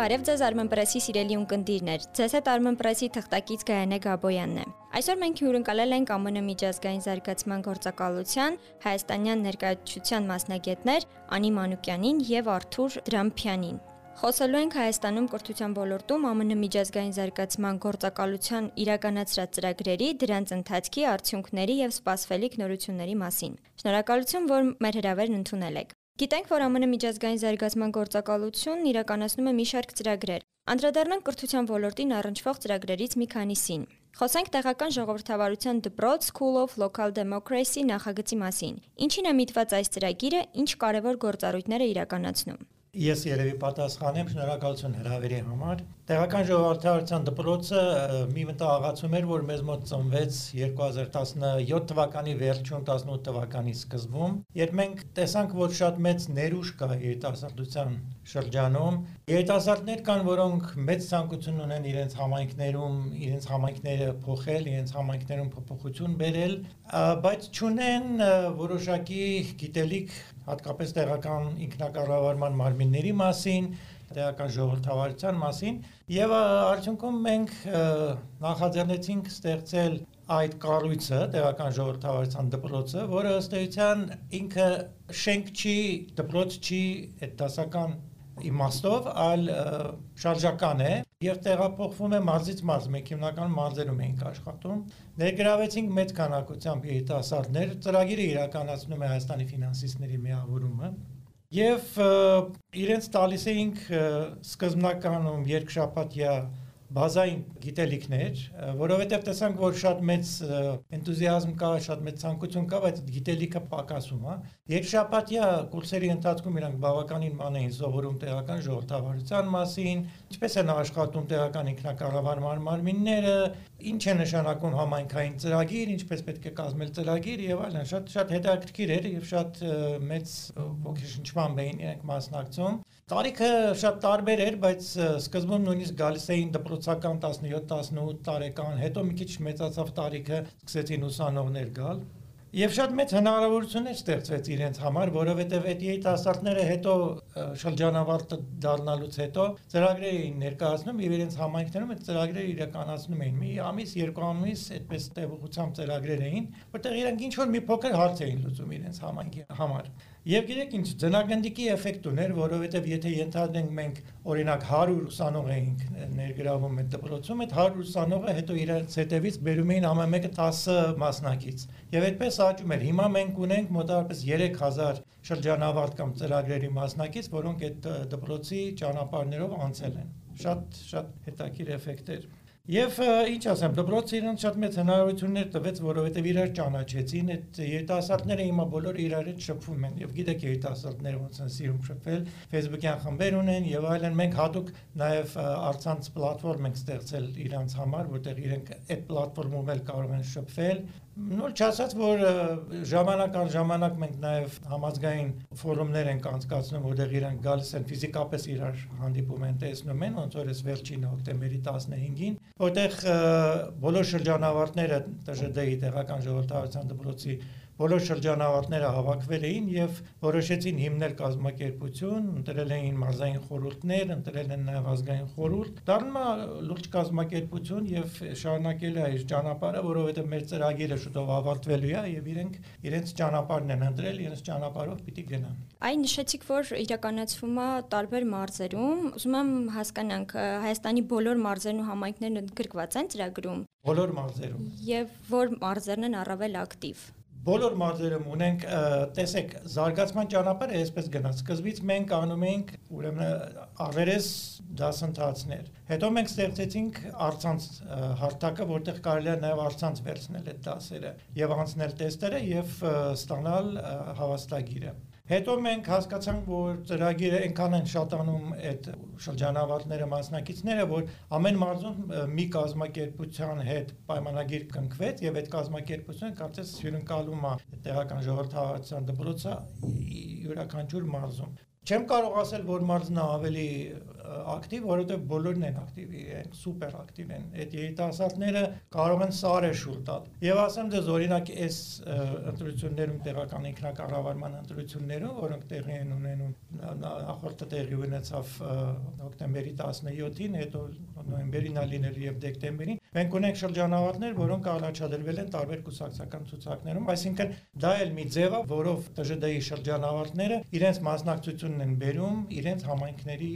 Բարև ձեզ Armenpress-ի սիրելի ունկնդիրներ։ Ձեզ հետ Armenpress-ի թղթակից Գայանե Գաբոյանն է։ Այսօր մենք հյուրընկալել ենք ԱՄՆ միջազգային զարգացման գործակալության հայաստանյան ներկայացության մասնագետներ Անի Մանուկյանին եւ Արթուր Դրամփյանին։ Խոսելու ենք Հայաստանում կրթության ոլորտում ԱՄՆ միջազգային զարգացման գործակալության իրականացրած ծրագրերի, դրանց ընթացքի, արդյունքների եւ սպասվելիք նորությունների մասին։ Շնորհակալություն, որ մեր հրավերն ընդունել եք։ Գիտենք, որ ԱՄՆ միջազգային զարգացման գործակալությունն իրականացնում է մի շարք ծրագրեր։ Անդրադառնանք կրթության ոլորտին առնչվող ծրագրերից մի քանիսին։ Խոսենք տեղական ժողովրդավարության դպրոց School of Local Democracy նախագծի մասին։ Ինչին է միտված այս ծրագիրը, ինչ կարևոր գործառույթներ է իրականացնում։ Ես երևի պատասխանեմ, շնորհակալություն հրավերի համար։ Տեղական ժողովրդավարության դպրոցը մի մտահղացում էր, որ մեզ մոտ ծնվեց 2017 թվականի վերջում, 18 թվականի սկզբում, երբ մենք տեսանք, որ շատ մեծ ներուժ կա երիտասարդության շրջանում։ Երիտասարդներ կան, որոնք մեծ ցանկություն ունեն իրենց համայնքներում, իրենց համայնքները փոխել, իրենց համայնքներում փոփոխություն բերել, բայց չունեն որոշակի գիտելիք հատկապես տեղական ինքնակառավարման մարմինների մասին, տեղական ժողովրդավարության մասին եւ արդյունքում մենք նախաձեռնեցինք ստեղծել այդ կառույցը տեղական ժողովրդավարության դպրոցը, որը ըստ էության ինքը շենք չի, դպրոց չի, այդ դասական իմաստով, այլ շարժական է եւ տեղափոխվում է մարզից մարզ։ Մենք հիմնականում մարզերում ենք աշխատում։ Ներգրավեցինք մեծ քանակությամբ երիտասարդներ, ծրագիրը իրականացնում է Հայաստանի ֆինանսիստների միավորումը։ Եվ իրենց տալիս էինք սկզբնականում երկշաբաթյա բազային գիտելիքներ, որովհետև տեսանք, որ շատ մեծ энտուզիազմ կա, շատ մեծ ցանկություն կա, բայց գիտելիքը պակասում է։ Երկշաբաթյա կուրսերի ընթացքում իրանք բավականին ման էին սովորում տեղական ժողովրդավարության մասին, ինչպես են աշխատում տեղական ինքնակառավարման մարմինները, ինչ է նշանակում համայնքային ծրագիր, ինչպես պետք է կազմել ծրագիր եւ այլն, շատ շատ հետաքրքիր էր եւ շատ մեծ ոգեշնչման էին իրենք մասնակցում։ Տարիքը շատ տարբեր էր, բայց սկզբում նույնիսկ գալիս էին դպրոցական 17-18 տարեկան, հետո մի քիչ մեծացավ տարիքը, սկսեցին ուսանողներ գալ։ Եվ շատ մեծ հնարավորություններ ստեղծվեց իրենց համար, որովհետև այդ երիտասարդները հետո շրջանավարտը դառնալուց հետո ծրագրեր էին ներկայացնում եւ իրենց համայնքներում այդ ծրագրերը իրականացնում էին։ Մի ամիս, երկու ամիս այդպես տևողությամբ ծրագրեր էին, որտեղ իրենք ինչ որ մի փոքր հարց էին լուծում իրենց համայնքի համար։ Եվ գիտեք ինչ, ձնագնդիկի էֆեկտ ուներ, որովհետև եթե ենթադրենք մենք օրինակ 100 ուսանող էինք ներգրավում այդ դպրոցում, այդ 100 ուսանողը հետո իրենց հետևից բերում էին ամեն մեկը 10 մասնակից։ Եվ այդպես աճում էր։ Հիմա մենք ունենք մոտավորապես 3000 շրջանավարտ կամ ծրագրերի մասնակից, որոնք այդ դպրոցի ճանապարհներով անցել են։ Շատ շատ հետաքրիր էֆեկտ էր։ Եվ ինչ ասեմ, դպրոցը իրենց շատ մեծ հնարավորություններ տվեց, որովհետև իրար ճանաչեցին, այդ երիտասարդները հիմա բոլորը իրար հետ շփվում են եւ գիտեք երիտասարդները ոնց են սիրում շփվել, Facebook-յան խմբեր ունեն եւ այլն, մենք հատուկ նաեւ արցանց պլատֆորմ ենք ստեղծել իրանց համար, որտեղ իրենք այդ պլատֆորմում էլ կարող են շփվել, Նոր չասած, որ ժամանակ առ ժամանակ մենք նաև համազգային ֆորումներ ենք անցկացնում, որտեղ իրանք գալիս են ֆիզիկապես իրար հանդիպում են, տեսնում են, ոնց որ էս վերջին հոկտեմբերի 15-ին, որտեղ բոլոր շրջանավարտները ՏԺԴ-ի տեղական ժողովրդավարության դպրոցի բոլոր շրջանավարտները հավաքվել էին եւ որոշեցին հիմնել կազմակերպություն, ընտրել էին մարզային խորհուրդներ, ընտրել են նաեւ ազգային խորհուրդ։ Դառնում է լուրջ կազմակերպություն եւ շարունակել է իր ճանապարհը, որովհետեւ մեր ծրագիրը շուտով ավարտվելու է եւ իրենք իրենց ճանապարհն են ընտրել, իրենց ճանապարհով պիտի գնան։ Այն նշեցիք, որ իրականացվում է տարբեր մարզերում։ Ուզում եմ հասկանանք Հայաստանի բոլոր մարզերն ու համայնքներն ընդգրկված են ծրագրում։ Բոլոր մարզերում։ Եվ որ մարզերն են առավել ակտիվ բոլոր մարզերում ունենք, տեսեք, զարգացման ճանապարհը այսպես գնաց։ Սկզբից մենք անում էինք ուրեմն ավերես դասընթացներ։ Հետո մենք ստեղծեցինք արցանց հարթակը, որտեղ կարելի է նաև արցանց վերցնել այդ դասերը եւ անցնել տեստերը եւ ստանալ հավաստագիրը։ Հետո մենք հասկացանք, որ ծրագիրը այնքան են շատանում այդ շրջանավարտները, մասնակիցները, որ ամեն մարզում մի կազմակերպության հետ պայմանագիր կնքվեց եւ այդ կազմակերպությունը կարծես հյուրընկալում է տեղական ժողովրդավարության դպրոցը յուրաքանչյուր մարզում։ Չեմ կարող ասել, որ մարզն ավելի ակտիվ, որովհետև բոլորն են ակտիվ են, սուպեր ակտիվ են։ Այդ երիտասարդները կարող են սարը շուտ տալ։ Եվ ասեմ դες օրինակ այս ընտրություններում տեղական ինքնակառավարման ընտրություններում, որոնք տեղի են ունենում նախորդը տեղի ունեցավ հոկտեմբերի 17-ին, հետո նոյեմբերին ալինել եւ դեկտեմբերին, մենք ունենք շրջանավարտներ, որոնք առաջադրվել են տարբեր կուսակցական ցուցակներում, այսինքն դա էլ մի ձև է, որով ՏԺԴ-ի շրջանավարտները իրենց մասնակցությունն են բերում իրենց համայնքների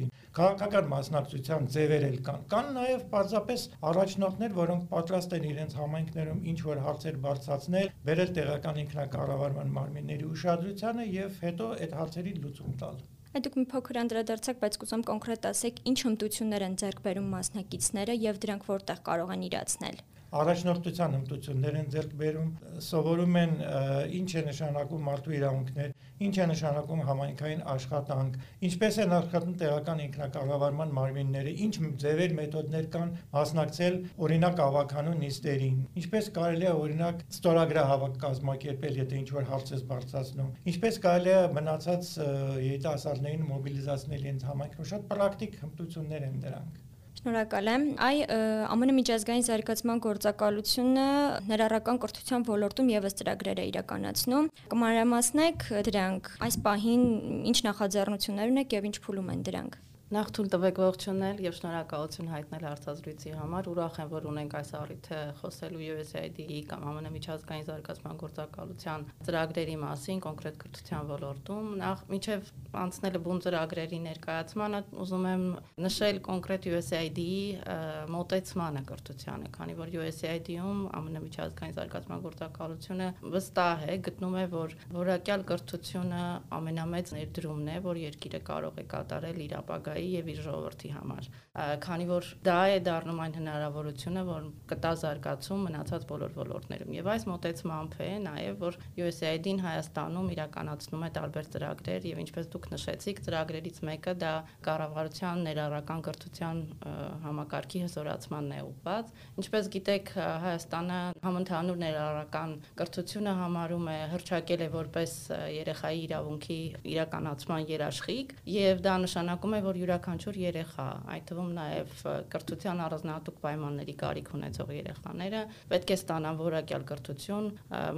գործերին։ Քաղաքական մասնակցության ձևեր էլ կան։ Կան նաև պարզապես առաջնորդներ, որոնք պատրաստ են իրենց համայնքներում ինչ որ հարցեր բարձրացնել, վերել տեղական ինքնակառավարման մարմինների ուշադրությանը եւ հետո այդ հարցերի լուծում տալ։ Այդ դուք մի փոքր անդրադարձակ, բայց կուզում կոնկրետ ասեք, ինչ հմտություններ են ձեռք բերում մասնակիցները եւ դրանք որտեղ կարող են իրացնել առաջնորդության հմտություններ են ձեռք բերում, սովորում են ինչ է նշանակում մարդու իրավունքներ, ինչ է նշանակում համայնքային աշխատանք, ինչպես են աշխատում տեղական ինքնակառավարման մարմինները, ինչ ձևեր, մեթոդներ կան մասնակցել օրինակ ավականու նիստերին, ինչպես կարելի է օրինակ ստորագրահավաք կազմակերպել, եթե ինչ որ հարց է բարձրացնում, ինչպես կարելի է մնացած երիտասարդներին մոբիլիզացնել իրենց համայնքում, շատ պրակտիկ հմտություններ են դրանք։ Շնորհակալ եմ։ Այ ԱՄՆ միջազգային զարգացման գործակալությունը ներառական կրթության ոլորտում եւս ծրագրեր է իրականացնում։ Կմանրամասնեք դրանք այս պահին ինչ նախաձեռնություններ ունեք եւ ինչ փուլում են դրանք։ Նախ թույլ տվեք ողջունել եւ շնորհակալություն հայտնել հարցազրույցի համար։ Ուրախ եմ, որ ունենք այս առիթը խոսելու USAID-ի կամ ԱՄՆ միջազգային զարգացման գործակալության ծրագրերի մասին կոնկրետ կրթության ոլորտում։ Նախ միջև անցնելը բուն ծրագրերի ներկայացմանը ուզում եմ նշել կոնկրետ USAID-ի մոտեցմանը կրթությանը, քանի որ USAID-ում ԱՄՆ միջազգային զարգացման գործակալությունը վստահ է, գտնում է, որ որակյալ կրթությունը ամենամեծ ներդրումն է, որ երկիրը կարող է կատարել իր ապագայի երկրի եւ իր ժողովրդի համար քանի որ դա է դառնում այն հնարավորությունը որ կտա զարգացում մնացած բոլոր ոլորտներում եւ այս մոտեցմամբ է նաեւ որ USAID-ին Հայաստանում իրականացնում է տարբեր ծրագրեր եւ ինչպես դուք նշեցիք ծրագրերից մեկը դա կառավարության ներառական կրթության համակարգի հզորացմանն է ուղղված ինչպես գիտեք Հայաստանը համընդհանուր ներառական կրթությունը համարում է հրճակել է որպես երեխայի իրավունքի իրականացման երաշխիք եւ դա նշանակում է որ յուրաքանչյուր երեխա, այդ թվում նաև կրթության առանձնահատուկ պայմանների կարիք ունեցող երեխաները պետք է ստանան որակյալ կրթություն,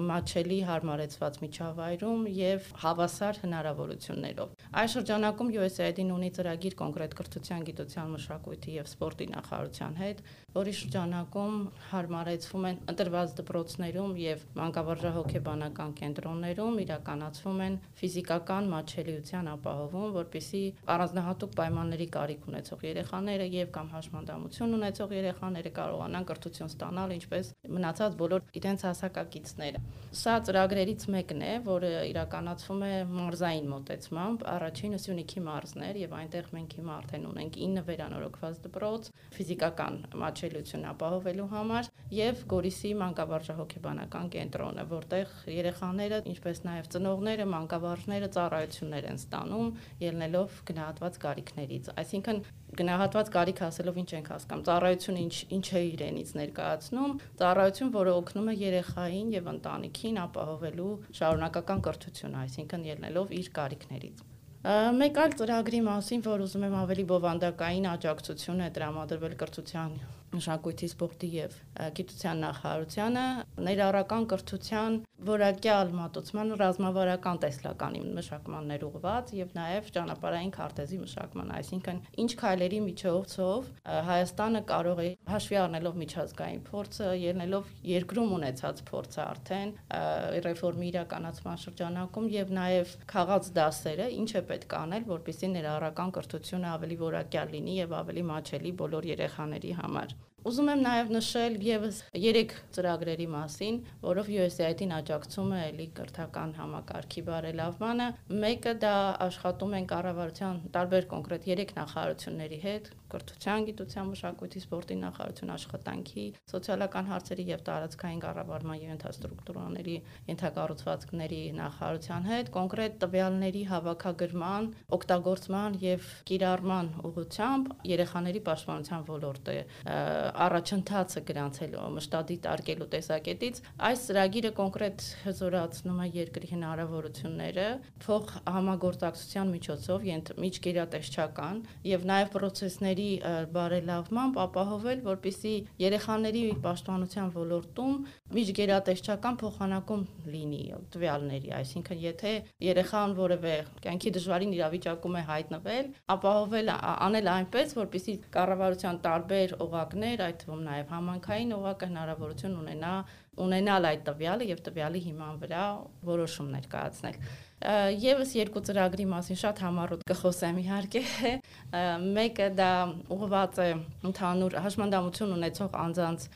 մաչելի հարմարեցված միջավայրում եւ հավասար հնարավորություններով։ Այս շրջանակում USAID-ին ունի ծրագիր կոնկրետ կրթության, գիտության, մշակույթի եւ սպորտի նախարարության հետ, որի շրջանակում հարմարեցվում են ընտրված դպրոցներում եւ մանկավարժահոգեբանական կենտրոններում իրականացվում են ֆիզիկական մաչելիության ապահովում, որպիսի առանձնահատուկ պայմաններ պայմանների կարիք ունեցող երեխաները եւ կամ հաշմանդամություն ունեցող երեխաները կարողանան կրթություն ստանալ, ինչպես մնացած բոլոր իրենց հասակակիցները։ Սա ծրագրերից մեկն է, որը իրականացվում է մարզային մոտեցմամբ, առաջին Սյունիքի մարզներ եւ այնտեղ մենք հիմա արդեն ունենք 9 վերանորոգված դպրոց ֆիզիկական մաչելիություն ապահովելու համար եւ Գորիսի մանկավարժահոգեբանական կենտրոնը, որտեղ երեխաները, ինչպես նաեւ ծնողները, մանկավարժները ծառայություններ են ստանում, ելնելով գնահատված կարիքների ծառայություններից, այսինքն գնահատված կարիք ասելով ինչ ենք հասկանում։ Ծառայությունը ինչ ինչ է իրենից ներկայացնում, ծառայություն, որը օգնում է երեխային եւ ընտանիքին ապահովելու շարունակական կրթություն, այսինքն ելնելով իր կարիքներից։ Մեկ այլ ծրագրի մասին, որ ուզում եմ ավելի բովանդակային աջակցություն է տրամադրվել կրթության մշակույթի սպորտի եւ գիտության նախարարությանը ներառական կրթության որակյալ մատուցման ռազմավարական տեսլականի մշակմաններ ուղված եւ նաեւ ճանապարհային քարտեզի մշակման, այսինքն ինչ քայլերի միջոցով Հայաստանը կարող է հաշվի առնելով միջազգային փորձը, ելնելով երկրում ունեցած փորձը արդեն ռեֆորմի իրականացման շրջանակում եւ նաեւ քաղաց դասերը ինչ է պետք անել, որպեսզի ներառական կրթությունը ավելի որակյալ լինի եւ ավելի մաչելի բոլոր երեխաների համար։ Ուզում եմ նաև նշել եւս 3 ծրագրերի մասին, որով USAID-ին աջակցում է էլի կրթական համակարգի բարելավմանը։ Մեկը դա աշխատում են կառավարության տարբեր կոնկրետ 3 նախարարությունների հետ, կրթության, գիտության, մշակույթի, սպորտի նախարարություն, աշխատանքի, սոցիալական հարցերի եւ տարածքային կառավարման եւ ինֆրաստրուկտուրաների ենթակառուցվածքների նախարարության հետ կոնկրետ տվյալների հավաքագրման, օգտագործման եւ կիրառման ուղղությամբ երեխաների պաշտպանության ոլորտը առաջընթացը գրանցել մշտադիտ արկելու տեսակետից այս ծրագիրը կոնկրետ հզորացնում է երկրի հնարավորությունները փող համագործակցության միջոցով միջգերատեսչական եւ նաեւ process-ների բարելավմամբ ապահովել, որպիսի երեխաների պաշտպանության ոլորտում միջգերատեսչական փոխանակում լինի տվյալների, այսինքն եթե երեխան որևէ կյանքի դժվարին իրավիճակում է հայտնվել, ապահովել անել այնպես, որպիսի կառավարության տարբեր օղակներ, այդ թվում նաև համանքային օղակը հնարավորություն ունենա ունենալ այդ տվյալը եւ տվյալի հիման վրա որոշում ներկայացնել Եվս երկու ծրագրի մասին շատ համառոտ կխոսեմ իհարկե։ Մեկը դա ուղղված է ընդհանուր հաշմանդամություն ունեցող անձանց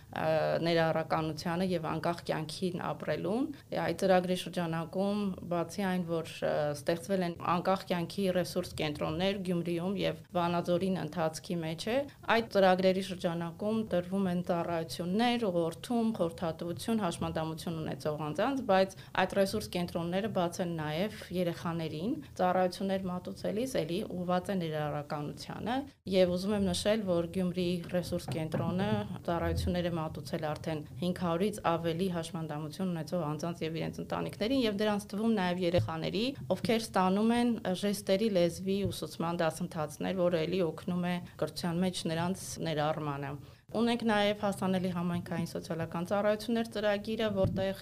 ներառականությանը եւ անկախ կյանքին ապրելուն։ Այդ ծրագրի շրջանակում բացի այն, որ ստեղծվել են անկախ կյանքի ռեսուրս կենտրոններ Գյումրիում եւ Վանաձորին ընթացքի մեջ է, այդ ծրագրերի շրջանակում տրվում են ծառայություններ, ուղղորդում, խորհրդատվություն, հաշմանդամություն ունեցող անձանց, բայց այդ ռեսուրս կենտրոնները բաց են նաեւ երեխաներին ծառայություններ մատուցելիս էլի ուղղված է ներառականությանը եւ ուզում եմ նշել, որ Գյումրի ռեսուրս կենտրոնը ծառայություններ է մատուցել արդեն 500-ից ավելի հաշմանդամություն ունեցող անձանց եւ իրենց ընտանիքներին եւ դրանց թվում նաեւ երեխաների, ովքեր ստանում են ժեստերի լեզվի ուսուցման դասընթացներ, որը էլի օգնում է կրթության մեջ նրանց ներառմանը։ Ունենք նաև հասանելի համայնքային սոցիալական ծառայություններ ծրագիրը, որտեղ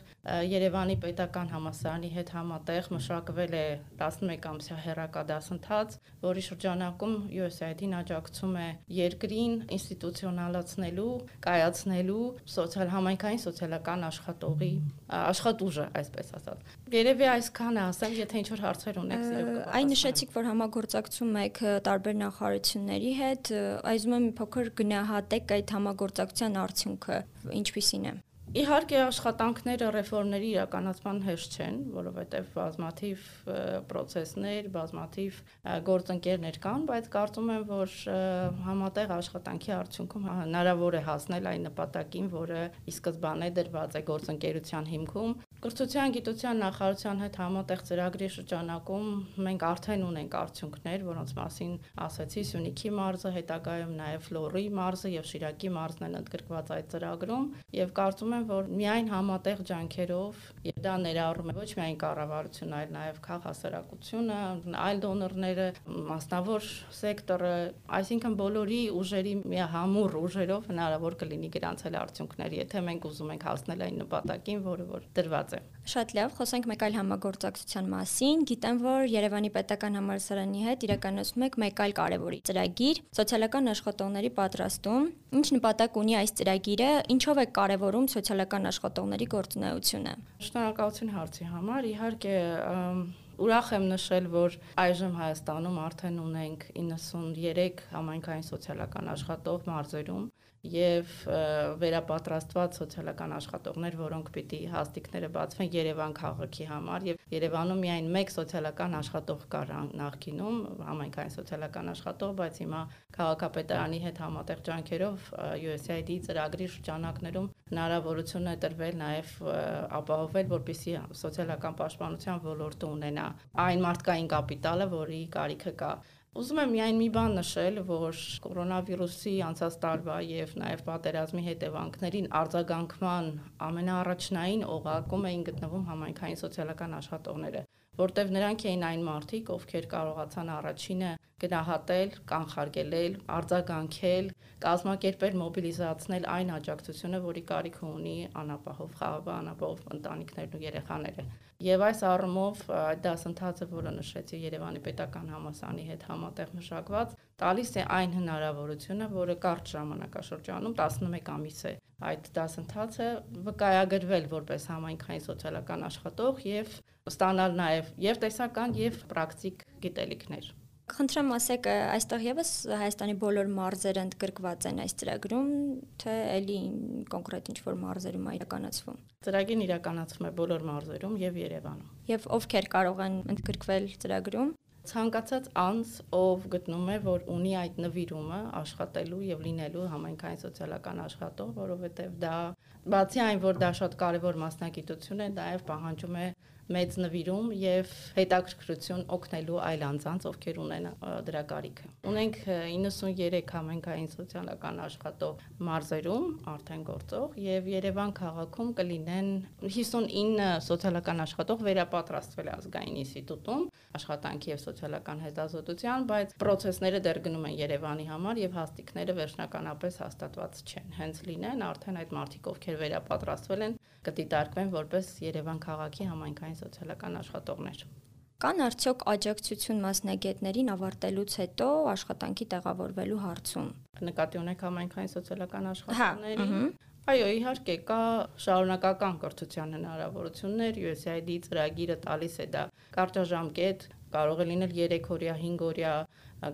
Երևանի պետական համալսարանի հետ համատեղ մշակվել է 11 ամսյա հերակա դասընթաց, որի շրջանակում USAID-ին աջակցում է երկրին ինստիտուցիոնալացնելու, կայացնելու սոցիալ համայնքային սոցիալական աշխատողի աշխատուժը, այսպես ասած։ Երևի այսքանը ասեմ, եթե ինչ որ հարցեր ունեք, այն նշեցիք, որ համագործակցում եք տարբեր նախարարությունների հետ, այզում եմ փոքր գնահատեք այդ համագործակցության արդյունքը ինչպիսին է։ Իհարկե աշխատանքները ռեֆորմների իրականացման հեշտ չեն, որովհետև բազմաթիվ process-ներ, բազմաթիվ գործընկերներ կան, բայց կարծում եմ, որ համատեղ աշխատանքի արդյունքում հնարավոր է հասնել այն նպատակին, որը ի սկզբանե դրված է գործընկերության հիմքում Կրթության գիտության նախարարության հետ համատեղ ծրագրի շրջանակում մենք արդեն ունենք արդյունքներ, որոնց մասին ասացի Սյունիքի մարզը, հետագայում նաև Ֆլորի մարզը եւ Շիրակի մարզն են ընդգրկված այդ ծրագրում եւ կարծում եմ, որ միայն համատեղ ջանքերով եւ դա ներառում է ոչ միայն կառավարությունը, այլ նաև քաղաքասարակությունը, այլ դոնորները, մասնավոր սեկտորը, այսինքն բոլորի ուժերի միահամուռ ուժերով հնարավոր կլինի գրանցել արդյունքներ, եթե մենք ուզում ենք հասնել այն նպատակին, որը որ դրված է։ Շատ լավ, խոսենք մեկ այլ համագործակցության մասին։ Գիտեմ, որ Երևանի Պետական Համալսարանի հետ իրականացում եք մեկ այլ կարևորի ծրագիր՝ սոցիալական աշխատողների պատրաստում։ Ինչ նպատակ ունի այս ծրագիրը, ինչով է կարևորում սոցիալական աշխատողների գործունեությունը։ Շնորհակալություն հարցի համար։ Իհարկե, Ուրախ եմ նշել, որ այժմ Հայաստանում արդեն ունենք 93 համայնքային սոցիալական աշխատող մարզերում եւ վերապատրաստված սոցիալական աշխատողներ, որոնք պիտի հաստիկները բացվեն Երևան քաղաքի համար եւ Երևանում միայն մեկ սոցիալական աշխատող կար նախկինում, համայնքային սոցիալական աշխատող, բայց հիմա քաղաքապետարանի հետ համատեղ ջանքերով USAID ծրագրի շրջանակներում հնարավորություն է տրվել նաև ապահովել, որպեսզի սոցիալական պաշտպանության ոլորտը ունենա այն մարդկային կապիտալը, որի կարիքը կա Ուզում եմ միայն մի բան նշել, որ կորոնավիրուսի անցած տարվա եւ նաեւ պատերազմի հետևանքներին արձագանքման ամենաառաջնային օղակում էին գտնվում համայնքային սոցիալական աշխատողները որտեվ նրանք էին այն մարդիկ, ովքեր կարողացան առաջինը գնահատել, կանխարգելել, արձագանքել, կազմակերպել, մոբիլիզացնել այն աջակցությունը, որի կարիք ունի անապահով խաղաղ անապահով ընտանիքներն ու երեխաները։ Եվ այս առումով այդ դասընթացը, որը նշեցի Երևանի Պետական Համալսարանի հետ համատեղ մշակված, տալիս է այն հնարավորությունը, որը կարճ ժամանակաշրջանում 11 ամիս է այդ դասընթացը վկայագրվել որպես համայնքային սոցիալական աշխատող եւ ստանալ նաեւ եւ տեսական եւ պրակտիկ գիտելիքներ։ Խնդրեմ ասեք, այստեղ եւս Հայաստանի բոլոր մարզերը ընդգրկված են այս ծրագրում, թե ելի կոնկրետ ինչ որ մարզերում է իրականացվում։ Ծրագիրն իրականացվում է բոլոր մարզերում եւ Երևանում։ Եվ ովքեր կարող են ընդգրկվել ծրագրում։ ցանկացած անձ, ով գտնում է, որ ունի այդ նվիրումը աշխատելու եւ լինելու համայնքային սոցիալական աշխատող, որովհետեւ դա բացի այն, որ դա շատ կարեւոր մասնագիտություն է, նաեւ պահանջում է մեծ նվիրում եւ հետաքրքրություն օգնելու այլ անձանց, ովքեր ունեն դրա կարիքը։ Ունենք 93 համենքային սոցիալական աշխատող մարզերում արդեն գործող եւ Երևան քաղաքում կլինեն 59 սոցիալական աշխատող վերապատրաստվել ազգային ինստիտուտում աշխատանքի եւ սոցիալական հետազոտության, բայց process-ները դեռ գնում են Երևանի համար եւ հաստիկները վերջնականապես հաստատված չեն։ Հենց լինեն արդեն այդ մարդիկ, ովքեր վերապատրաստվել են, կդիտարկվեն որպես Երևան քաղաքի համայնքային սոցիալական աշխատողներ։ Կան արդյոք աջակցություն մասնագետներին ավարտելուց հետո աշխատանքի տեղավորվելու հարցում։ Նկատի ունեք համայնքային սոցիալական Հա, աշխատողներին։ Այո, իհարկե կա շարունակական կրթության հնարավորություններ, USAID ծրագիրը տալիս է դա կարճաժամկետ, կարող է լինել 3 օրյա, 5 օրյա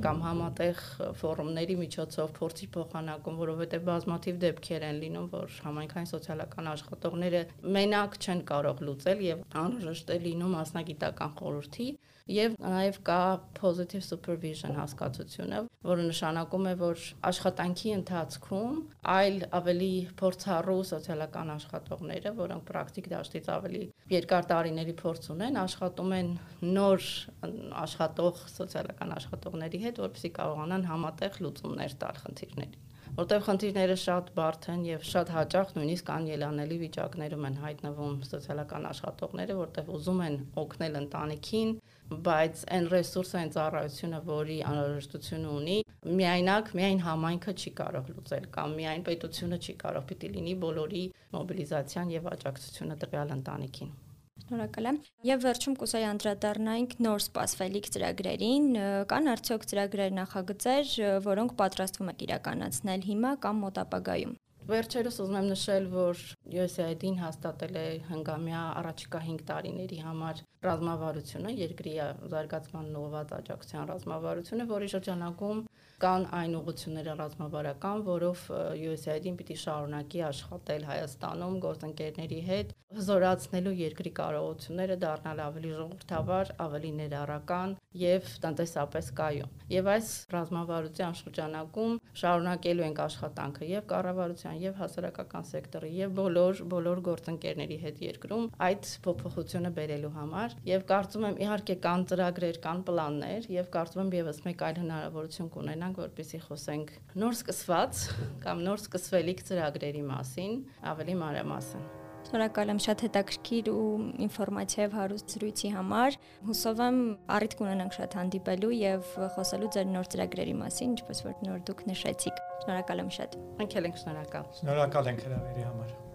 կամ համատեղ ֆորումների միջոցով փորձի փոխանակում, որովհետև բազմաթիվ դեպքեր են լինում, որ համայնքային սոցիալական աշխատողները մենակ չեն կարող լուծել եւ անհրաժեշտ է լինում մասնագիտական խորհրդի եւ նաեւ կա positive supervision հասկացությունը, որը նշանակում է, որ աշխատանքի ընթացքում այլ ավելի փորձառու սոցիալական աշխատողները, որոնք պրակտիկ դաշտից ավելի երկար տարիների փորձ ունեն, աշխատում են նոր աշխատող սոցիալական աշխատողների հետ, որպեսզի կարողանան համատեղ լուծումներ տալ խնդիրներին որտեղ խնդիրները շատ բարդ են եւ շատ հաճախ նույնիսկ անելանելի վիճակներում են հայտնվում սոցիալական աշխատողները, որտեղ ուզում են օգնել ընտանիքին, բայց այն ռեսուրսը, այն ծառայությունը, որի անհրաժեշտությունը ունի, միայնակ միայն համայնքը չի կարող լուծել կամ միայն պետությունը չի կարող պիտի լինի բոլորի մոբիլիզացիան եւ աջակցությունը տվյալ ընտանիքին։ Շնորհակալ եմ։ Եվ վերջում կուսայի անդրադառնայինք նոր սպասվելիք ծրագրերին։ Կան արդյոք ծրագրեր նախագծեր, որոնք պատրաստվում եք իրականացնել հիմա կամ մոտ ապագայում։ Վերջերս ուզում եմ նշել, որ USAID-ին հաստատել է հնգամյա առաջիկա 5 տարիների համար ռազմավարությունը, երկրի զարգացման ուղղված աջակցության ռազմավարությունը, որի շրջանակում կան այն ուղղությունները ռազմավարական, որով USAID-ին պիտի շարունակի աշխատել Հայաստանում գործընկերների հետ, հզորացնելու երկրի կարողությունները դառնալ ավելի ժողովրդավար, ավելի ներառական եւ տնտեսապես կայուն։ Եվ այս ռազմավարության շրջանակում շարունակելու ենք աշխատանքը եւ կառավարության եւ հասարակական սեկտորի եւ բոլոր բոլոր գործընկերների հետ երկրում այդ փոփոխությունը բերելու համար եւ կարծում եմ իհարկե կան ծրագրեր, կան պլաններ եւ կարծում եմ եւս մեկ այլ հնարավորություն կունենանք ունենանք, որպեսզի խոսենք նոր սկսված կամ նոր սկսվելիք ծրագրերի մասին, ավելի մանրամասն։ Շնորհակալ եմ շատ հետաքրքիր ու ինֆորմատիվ հարուստ զրույցի համար։ Հուսով եմ առիթ կունենանք շատ հանդիպելու եւ խոսելու ձեր նոր ծրագրերի մասին, ինչպես որ նոր դուք նշեցիք։ Շնորհակալ եմ շատ։ Մենք էլ ենք շնորհակալ։ Շնորհակալ ենք հրավերի համար։